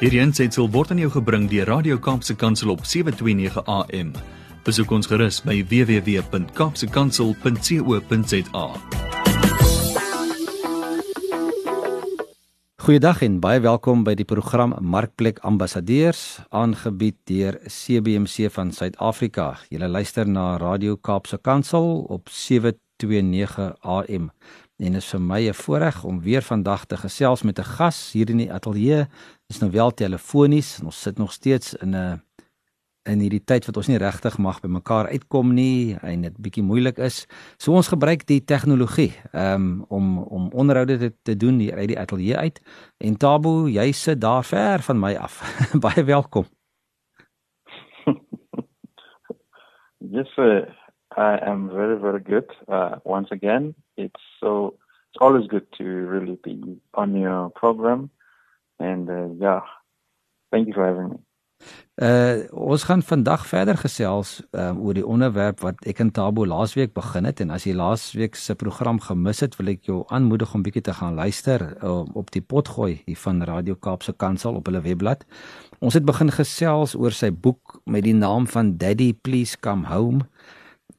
Hierdie aanseit sal word aan jou gebring deur Radio Kaapse Kansel op 7:29 AM. Besoek ons gerus by www.kapsekansel.co.za. Goeiedag en baie welkom by die program Markplek Ambassadeurs aangebied deur CBC van Suid-Afrika. Julle luister na Radio Kaapse Kansel op 729 AM. En dit is vir my 'n voorreg om weer vandag te gesels met 'n gas hier in die ateljee is nou wel telefonies en ons sit nog steeds in 'n in hierdie tyd wat ons nie regtig mag by mekaar uitkom nie en dit bietjie moeilik is. So ons gebruik die tegnologie um, om om onderhoude te, te doen hier uit die ateljee uit. En Tabo, jy sit daar ver van my af. Baie welkom. yes, sir. I am very very good. Uh once again, it's so it's always good to really be on your program. And uh yeah, thank you for having me. Uh ons gaan vandag verder gesels um, oor die onderwerp wat ek en Tabo laasweek begin het en as jy laasweek se program gemis het, wil ek jou aanmoedig om bietjie te gaan luister uh, op die potgooi hier van Radio Kaapse Kansel op hulle webblad. Ons het begin gesels oor sy boek met die naam van Daddy Please Come Home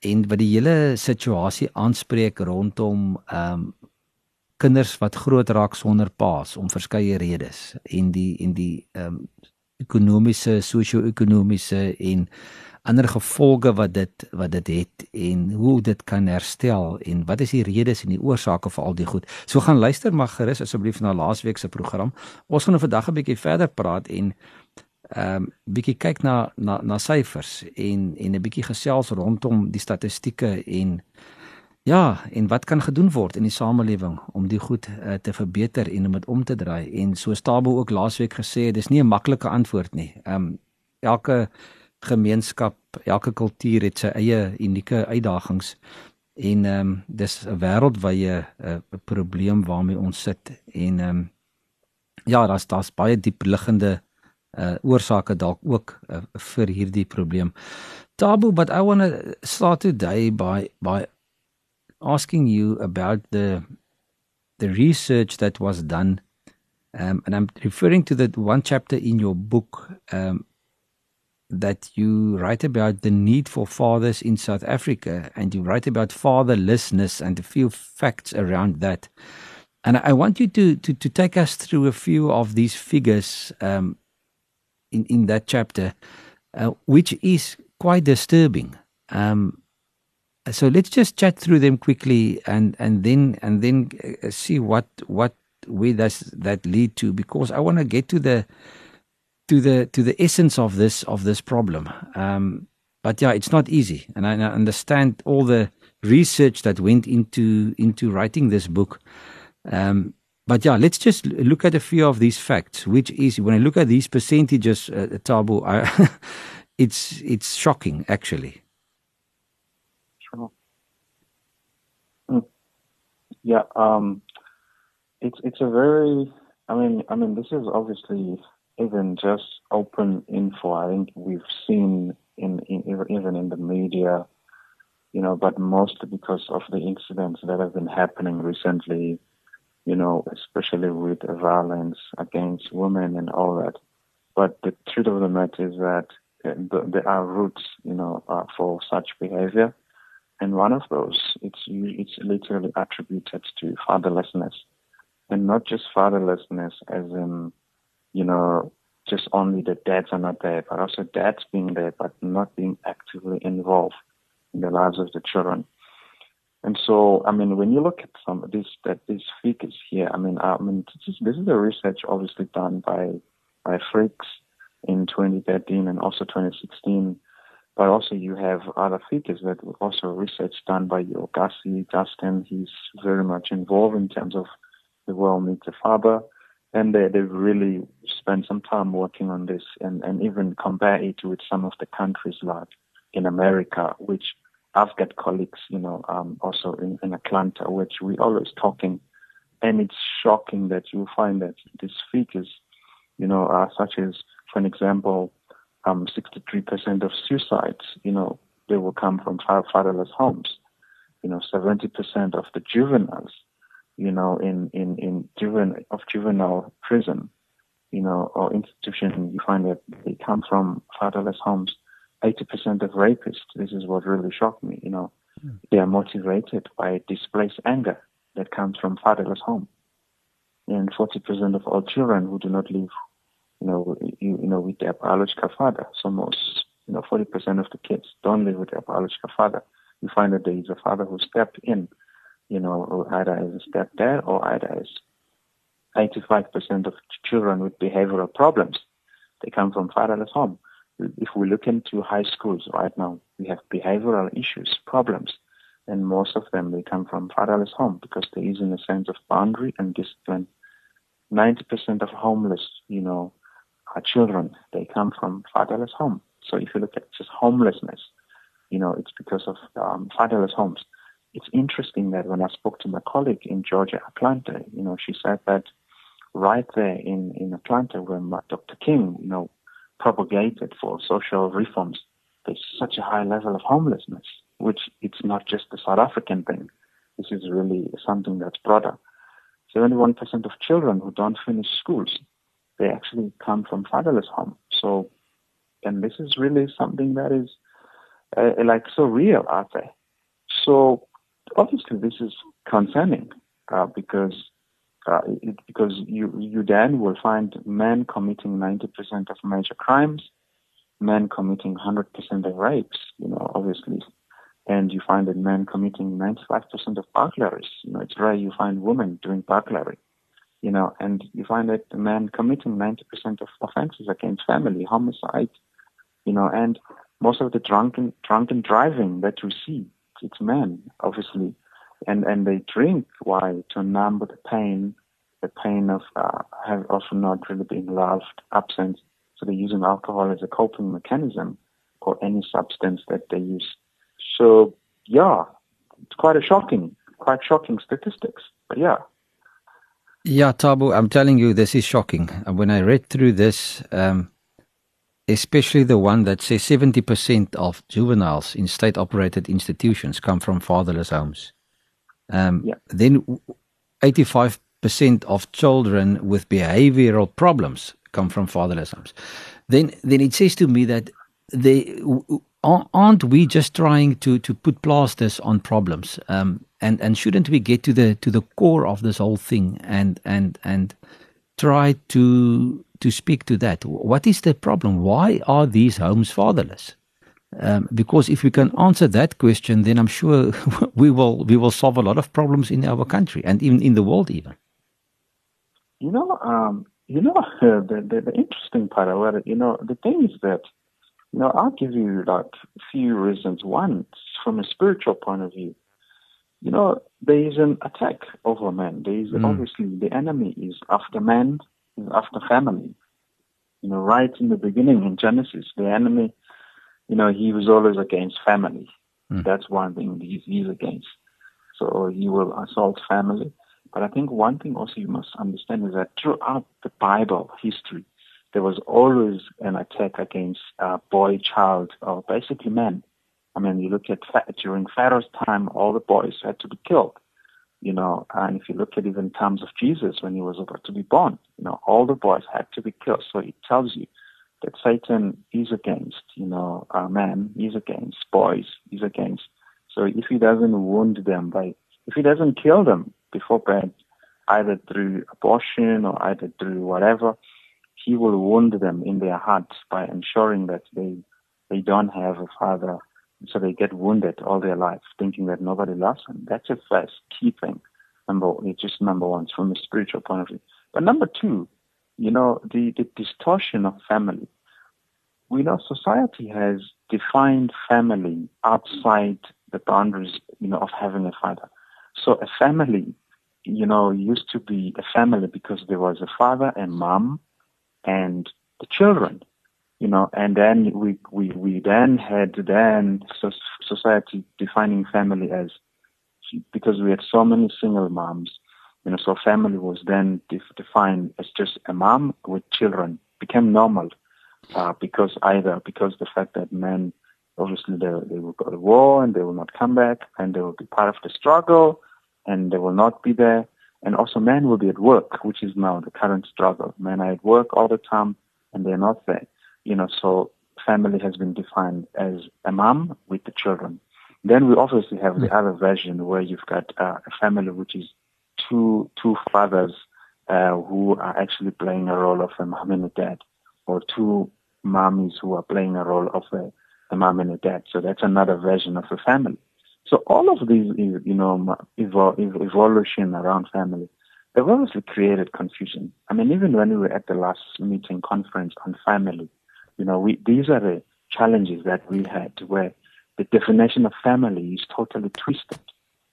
en wat die hele situasie aanspreek rondom ehm um, kinders wat groot raak sonder paas om verskeie redes en die en die ehm um, ekonomiese, sosio-ekonomiese en ander gevolge wat dit wat dit het en hoe dit kan herstel en wat is die redes en die oorsake vir al die goed. So gaan luister maar gerus asseblief na laasweek se program. Ons gaan vandag 'n bietjie verder praat en ehm um, bietjie kyk na na na syfers en en 'n bietjie gesels rondom die statistieke en Ja, en wat kan gedoen word in die samelewing om die goed uh, te verbeter en om dit om te draai? En so Stabo ook laasweek gesê, dis nie 'n maklike antwoord nie. Ehm um, elke gemeenskap, elke kultuur het sy eie unieke uitdagings en ehm um, dis 'n wêreldwye 'n uh, probleem waarmee ons sit en ehm um, ja, daar's daar's baie diep liggende uh oorsake dalk ook uh, vir hierdie probleem. Tabu, but I want to start today by by asking you about the the research that was done, um, and I'm referring to that one chapter in your book um, that you write about the need for fathers in South Africa, and you write about fatherlessness and a few facts around that. And I want you to to, to take us through a few of these figures um, in in that chapter, uh, which is quite disturbing. Um, so let's just chat through them quickly and and then and then uh, see what what where does that lead to because I want to get to the to the to the essence of this of this problem. Um, but yeah, it's not easy, and I, understand all the research that went into into writing this book. Um, but yeah, let's just look at a few of these facts. Which is when I look at these percentages, uh, Thabo, I, it's it's shocking actually. Yeah, um, it's it's a very. I mean, I mean, this is obviously even just open info. I think we've seen in, in even in the media, you know, but mostly because of the incidents that have been happening recently, you know, especially with violence against women and all that. But the truth of the matter is that uh, there are roots, you know, uh, for such behavior. And one of those, it's, it's literally attributed to fatherlessness. And not just fatherlessness as in, you know, just only the dads are not there, but also dads being there, but not being actively involved in the lives of the children. And so, I mean, when you look at some of these that these figures here, I mean, I mean, this is, this is the research obviously done by by Freaks in 2013 and also 2016 but also you have other figures that also research done by Yogasi Justin. He's very much involved in terms of the world needs a father. And they, they really spend some time working on this and, and even compare it with some of the countries like in America, which I've got colleagues, you know, um, also in, in Atlanta, which we always talking. And it's shocking that you find that these figures, you know, are such as, for an example, um, 63% of suicides, you know, they will come from fatherless homes. You know, 70% of the juveniles, you know, in, in, in juvenile, of juvenile prison, you know, or institution, you find that they come from fatherless homes. 80% of rapists, this is what really shocked me, you know, mm. they are motivated by displaced anger that comes from fatherless home. And 40% of all children who do not live, you know, you, you know, with their biological father. So most, you know, 40% of the kids don't live with their biological father. You find that there is a father who stepped in, you know, either as a stepdad or either as 85% of children with behavioral problems, they come from fatherless home. If we look into high schools right now, we have behavioral issues, problems, and most of them they come from fatherless home because there isn't a sense of boundary and discipline. 90% of homeless, you know, are children. They come from fatherless home. So if you look at just homelessness, you know, it's because of um, fatherless homes. It's interesting that when I spoke to my colleague in Georgia, Atlanta, you know, she said that right there in, in Atlanta where Dr. King, you know, propagated for social reforms, there's such a high level of homelessness, which it's not just a South African thing. This is really something that's broader. 71% of children who don't finish schools, they actually come from fatherless home. So, and this is really something that is uh, like so real out there. So, obviously, this is concerning uh, because uh, it, because you you then will find men committing 90% of major crimes, men committing 100% of rapes, you know, obviously, and you find that men committing 95% of burglaries. You know, it's rare you find women doing burglary, you know, and you find that men committing 90% of offenses against family, homicide, you know, and most of the drunken drunken driving that you see, it's men, obviously, and and they drink why to numb the pain, the pain of uh, have also not really being loved, absence. So they're using alcohol as a coping mechanism, or any substance that they use. So yeah, it's quite a shocking, quite shocking statistics. But yeah. Yeah, Thabo, I'm telling you, this is shocking. And When I read through this, um, especially the one that says 70% of juveniles in state operated institutions come from fatherless homes. Um, yeah. Then 85% of children with behavioral problems come from fatherless homes. Then, then it says to me that they aren't we just trying to, to put plasters on problems? Um, and, and shouldn't we get to the to the core of this whole thing and and and try to to speak to that? What is the problem? Why are these homes fatherless? Um, because if we can answer that question, then I'm sure we will we will solve a lot of problems in our country and even in the world even. You know, um, you know uh, the, the, the interesting part about it. You know, the thing is that you know I'll give you like a few reasons. One, from a spiritual point of view, you know, there is an attack over man. There is mm. obviously the enemy is after man, is after family. You know, right in the beginning in Genesis, the enemy you know, he was always against family. Mm. That's one thing he's, he's against. So he will assault family. But I think one thing also you must understand is that throughout the Bible history, there was always an attack against uh, boy, child, or basically men. I mean, you look at during Pharaoh's time, all the boys had to be killed. You know, and if you look at even times of Jesus when he was about to be born, you know, all the boys had to be killed. So it tells you that Satan is against, you know, our man, is against boys, is against. So if he doesn't wound them by, if he doesn't kill them before bed, either through abortion or either through whatever, he will wound them in their hearts by ensuring that they they don't have a father, so they get wounded all their life, thinking that nobody loves them. That's a first key thing. Number, it's just number one from a spiritual point of view. But number two, you know, the, the distortion of family. We know society has defined family outside the boundaries, you know, of having a father. So a family, you know, used to be a family because there was a father and mom and the children, you know, and then we, we, we then had then society defining family as because we had so many single moms you know, so family was then def- defined as just a mom with children became normal uh, because either because the fact that men obviously they, they will go to war and they will not come back and they will be part of the struggle and they will not be there And also men will be at work, which is now the current struggle. Men are at work all the time and they're not there. You know, so family has been defined as a mom with the children. Then we obviously have the other version where you've got uh, a family which is two two fathers uh, who are actually playing a role of a mom and a dad, or two mommies who are playing a role of a, a mom and a dad. So that's another version of a family. So all of these, you know, evol- evolution around family, they've obviously created confusion. I mean, even when we were at the last meeting conference on family, you know, we, these are the challenges that we had where the definition of family is totally twisted.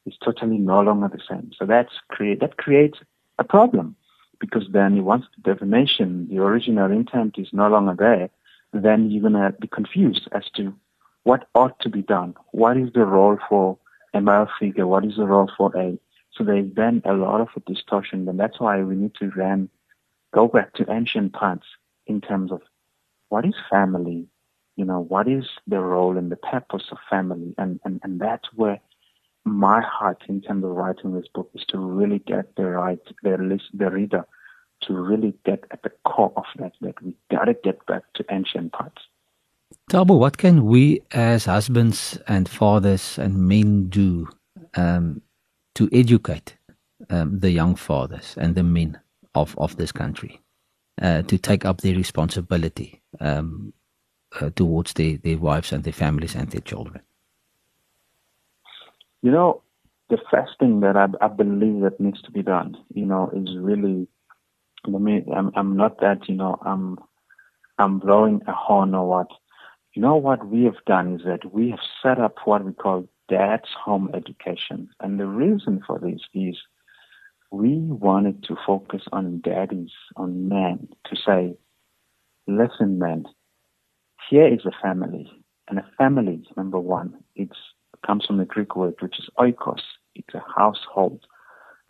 It's totally no longer the same. So that's create, that creates a problem because then once the definition, the original intent is no longer there, then you're going to be confused as to what ought to be done. What is the role for a male figure? What is the role for a? So there's then a lot of a distortion, and that's why we need to then go back to ancient times in terms of what is family, you know, what is the role and the purpose of family, and and and that's where my heart in terms of writing this book is to really get the right the list the reader to really get at the core of that that we gotta get back to ancient parts. Thabo, what can we as husbands and fathers and men do um, to educate um, the young fathers and the men of, of this country uh, to take up their responsibility um, uh, towards their, their wives and their families and their children? You know, the first thing that I, I believe that needs to be done, you know, is really, I mean, I'm, I'm not that, you know, I'm, I'm blowing a horn or what. You know what we have done is that we have set up what we call dad's home education. And the reason for this is we wanted to focus on daddies, on men, to say, listen, men, here is a family. And a family, number one, it's comes from the Greek word, which is oikos. It's a household,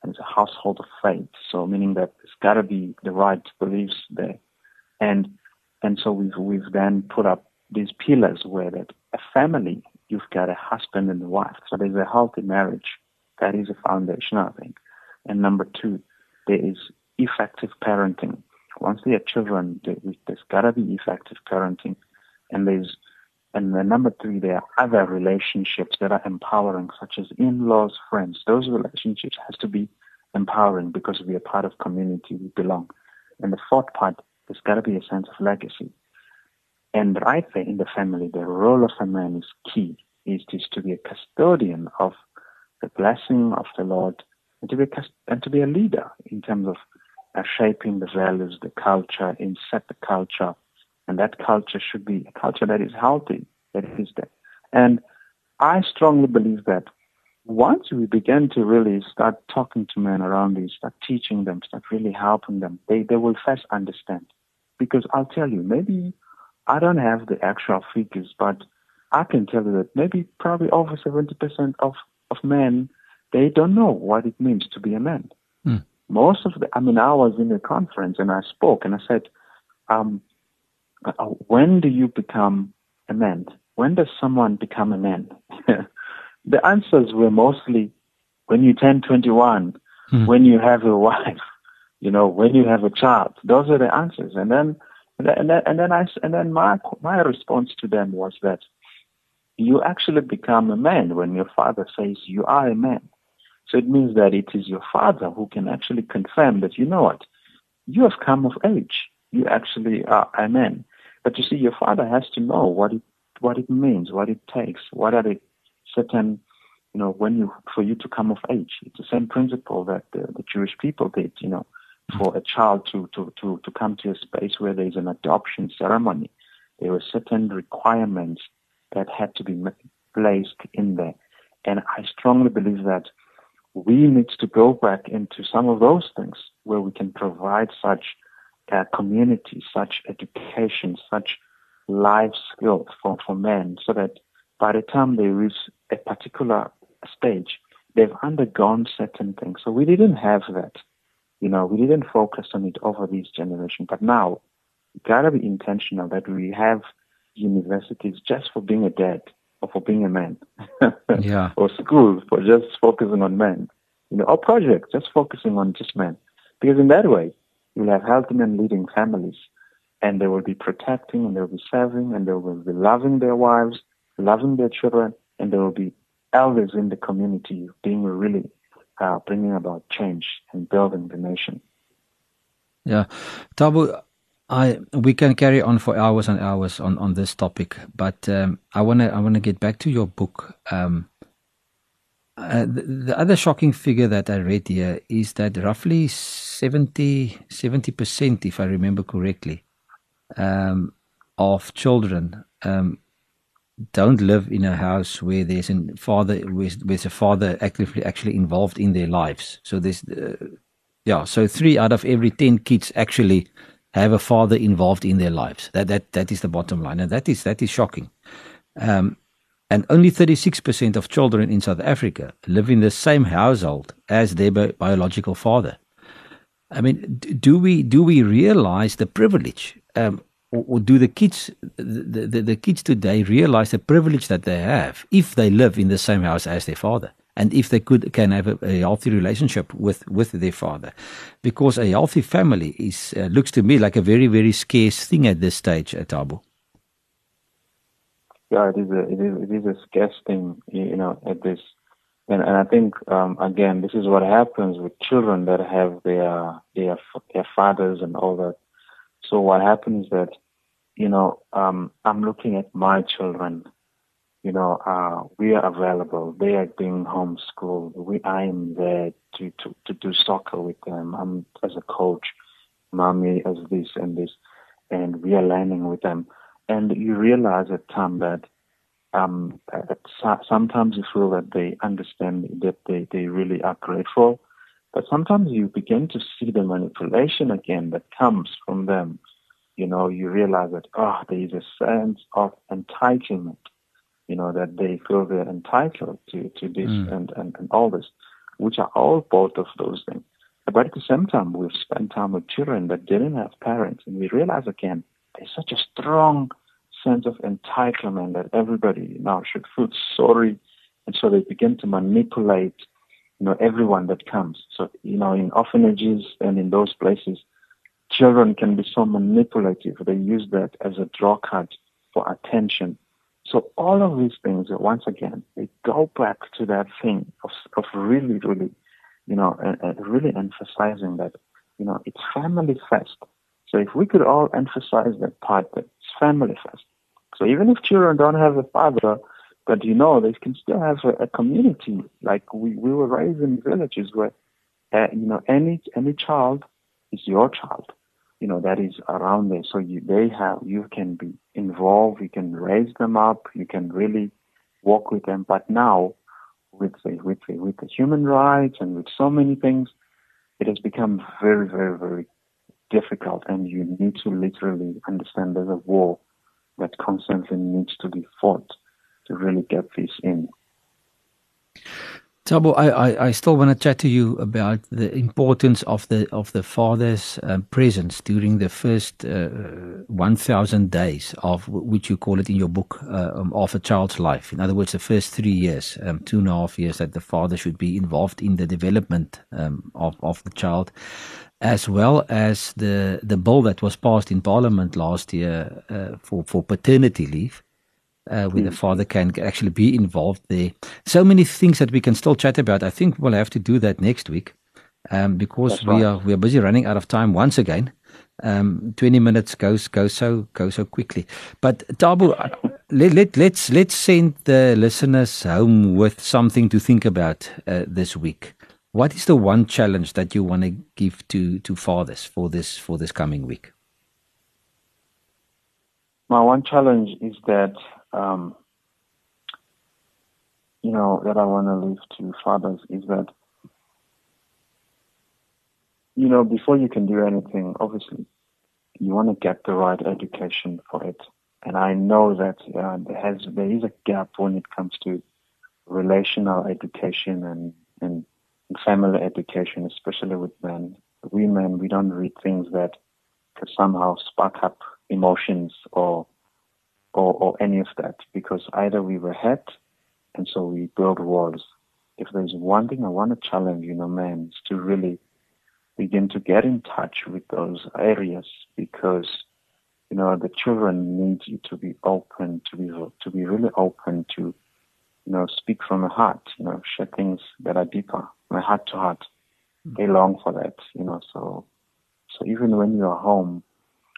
and it's a household of faith. So meaning that there's got to be the right beliefs there, and and so we've we've then put up these pillars where that a family, you've got a husband and a wife. So there's a healthy marriage. That is a foundation, I think. And number two, there is effective parenting. Once they are children, there's got to be effective parenting, and there's and the number three, there are other relationships that are empowering, such as in-laws, friends. Those relationships has to be empowering because we are part of community, we belong. And the fourth part, there's got to be a sense of legacy. And right there in the family, the role of a man is key, is, is to be a custodian of the blessing of the Lord and to be a, and to be a leader in terms of uh, shaping the values, the culture, and set the culture and that culture should be a culture that is healthy, that is there. And I strongly believe that once we begin to really start talking to men around these, start teaching them, start really helping them, they, they will first understand. Because I'll tell you, maybe I don't have the actual figures, but I can tell you that maybe probably over 70% of, of men, they don't know what it means to be a man. Mm. Most of the, I mean, I was in a conference and I spoke and I said, um, when do you become a man? When does someone become a man? the answers were mostly when you turn 21, hmm. when you have a wife, you know, when you have a child. Those are the answers. And then, and then, and then I, and then my, my response to them was that you actually become a man when your father says you are a man. So it means that it is your father who can actually confirm that, you know what, you have come of age. You actually are a man. But you see, your father has to know what it what it means, what it takes, what are the certain, you know, when you for you to come of age. It's the same principle that the, the Jewish people did, you know, for a child to, to, to, to come to a space where there is an adoption ceremony. There were certain requirements that had to be placed in there. And I strongly believe that we need to go back into some of those things where we can provide such uh, community, such education, such life skills for, for men so that by the time they reach a particular stage, they've undergone certain things. So we didn't have that. You know, we didn't focus on it over these generations. But now, gotta be intentional that we have universities just for being a dad or for being a man. yeah. Or schools for just focusing on men. you know, or projects just focusing on just men. Because in that way, you'll have healthy men leading families and they will be protecting and they will be serving and they will be loving their wives, loving their children, and they will be elders in the community being really uh, bringing about change and building the nation. Yeah, Thabo, I we can carry on for hours and hours on, on this topic, but um, I wanna I wanna get back to your book. Um, uh, the, the, other shocking figure that I read here is that roughly 70 percent, if I remember correctly, um, of children um, don't live in a house where there's a father where's, a father actively actually involved in their lives. So there's uh, yeah, so three out of every ten kids actually have a father involved in their lives. That that that is the bottom line, and that is that is shocking. Um, and only 36% of children in South Africa live in the same household as their bi- biological father. I mean, do we do we realize the privilege um, or, do the kids the, the, the kids today realize the privilege that they have if they live in the same house as their father and if they could can have a, a healthy relationship with with their father because a healthy family is uh, looks to me like a very very scarce thing at this stage at Thabo. Yeah, it is a it is it is a scarce thing, you know, at this and, and I think um, again, this is what happens with children that have their their their fathers and all that so what happens is that, you know, um, I'm looking at my children. You know, uh, we are available. They are being homeschooled. We, I am there to, to, to do soccer with them. I'm as a coach, mommy as this and this, and we are learning with them. And you realize at time that um, sometimes you feel that they understand that they, they really are grateful but sometimes you begin to see the manipulation again that comes from them. You know, you realize that, oh, there is a sense of entitlement, you know, that they feel they're entitled to, to this mm. and, and, and all this, which are all both of those things. But at the same time, we've spent time with children that didn't have parents, and we realize again, there's such a strong sense of entitlement that everybody now should feel sorry, and so they begin to manipulate you know, everyone that comes. So, you know, in orphanages and in those places, children can be so manipulative. They use that as a draw card for attention. So all of these things, once again, they go back to that thing of, of really, really, you know, uh, uh, really emphasizing that, you know, it's family first. So if we could all emphasize that part that it's family first. So even if children don't have a father, but you know, they can still have a, a community. Like we, we were raised in villages where, uh, you know, any any child is your child. You know, that is around there. So you, they have, you can be involved. You can raise them up. You can really walk with them. But now, with the, with the, with the human rights and with so many things, it has become very, very, very difficult. And you need to literally understand there's a war that constantly needs to be fought to really get this in. Thabo, I, I, I, still want to chat to you about the importance of the of the father's uh, presence during the first uh, one thousand days of which you call it in your book uh, um, of a child's life. In other words, the first three years, um, two and a half years, that the father should be involved in the development um, of of the child, as well as the the bill that was passed in Parliament last year uh, for for paternity leave uh, where mm. the father can actually be involved there. So many things that we can still chat about. I think we'll have to do that next week um, because That's we right. are we are busy running out of time once again. Um, Twenty minutes goes goes so goes so quickly. But Thabo, let, let let's let's send the listeners home with something to think about uh, this week. What is the one challenge that you want to give to to fathers for this for this coming week? My one challenge is that um, you know, that I want to leave to fathers is that, you know, before you can do anything, obviously, you want to get the right education for it. And I know that uh, there has there is a gap when it comes to relational education and, and family education, especially with men. Women, we don't read things that could somehow spark up emotions or or, or any of that because either we were hurt and so we build walls if there's one thing I want to challenge, you know, men, is to really begin to get in touch with those areas because, you know, the children need you to be open, to be to be really open to, you know, speak from the heart, you know, share things that are deeper, my heart to heart. They mm-hmm. long for that, you know. So, so even when you are home,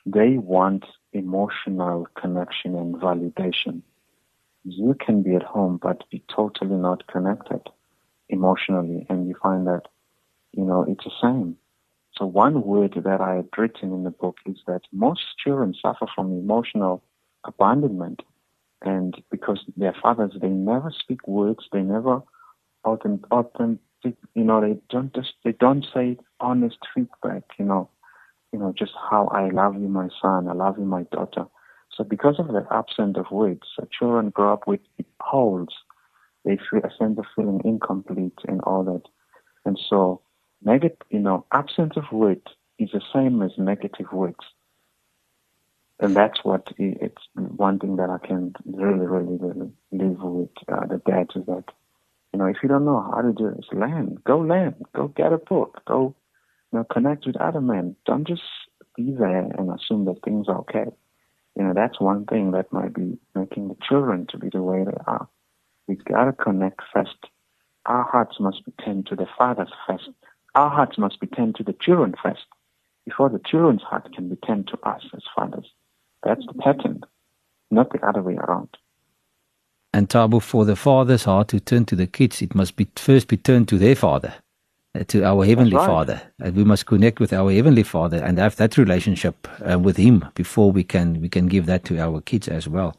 they want emotional connection and validation. You can be at home but be totally not connected emotionally, and you find that, you know, it's the same. So one word that I had written in the book is that most children suffer from emotional abandonment, and because their fathers they never speak words, they never authentic, authentic you know, they don't just they don't say honest feedback, you know, you know, just how I love you, my son, I love you, my daughter. So because of the absence of words, children grow up with holes. They feel a sense of feeling incomplete and all that. And so negative, you know, absence of words is the same as negative words. And that's what it's one thing that I can really, really, really live with uh, the dads is that, you know, if you don't know how to do this, learn. Go learn. Go get a book. Go, know, connect with other men. Don't just be there and assume that things are okay. You know, that's one thing that might be making the children to be the way they are. We gotta connect first. Our hearts must be turned to the fathers first our hearts must be turned to the children first before the children's heart can be turned to us as fathers. That's the pattern, not the other way around. And Thabo, for the father's heart to turn to the kids, it must be first be turned to their father, to our heavenly right. Father. And we must connect with our heavenly Father and have that relationship uh, with Him before we can we can give that to our kids as well.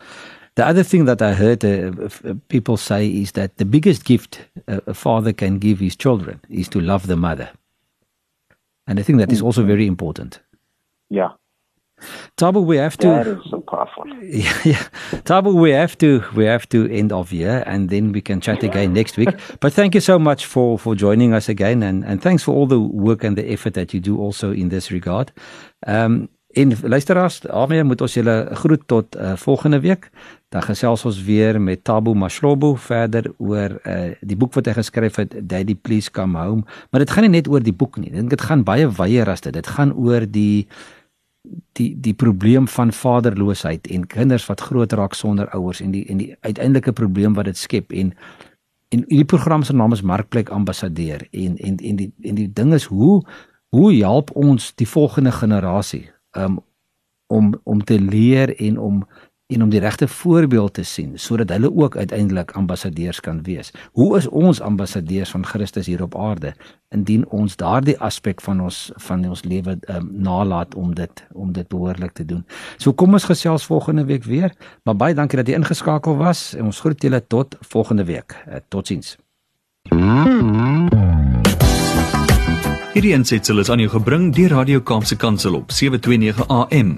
The other thing that I heard uh, people say is that the biggest gift a father can give his children is to love the mother. And I think that is also very important. Yeah. Tabo, we have to. That is so powerful. Yeah, yeah. Tabo, we have to. We have to end off here, and then we can chat again next week. But thank you so much for for joining us again, and and thanks for all the work and the effort that you do also in this regard. Um, En luisteraars, daarmee moet ons julle groet tot uh, volgende week. Dan gesels ons weer met Tabo Mashlobo verder oor uh, die boek wat hy geskryf het Daddy Please Come Home. Maar dit gaan nie net oor die boek nie. Dit gaan baie wyeer as dit. Dit gaan oor die die die probleem van vaderloosheid en kinders wat groot raak sonder ouers en die en die uiteindelike probleem wat dit skep en en die program se naam is Markplek Ambassadeur en en en die en die ding is hoe hoe help ons die volgende generasie um, om om te leer en om en om die regte voorbeeld te sien sodat hulle ook uiteindelik ambassadeurs kan wees. Hoe is ons ambassadeurs van Christus hier op aarde indien ons daardie aspek van ons van ons lewe um, nalat om dit om dit behoorlik te doen. So kom ons gesels volgende week weer. Maar baie dankie dat jy ingeskakel was en ons groet julle tot volgende week. Uh, totsiens. Hierdie ensitsel is aan jou gebring deur Radio Kaapse Kansel op 729 AM.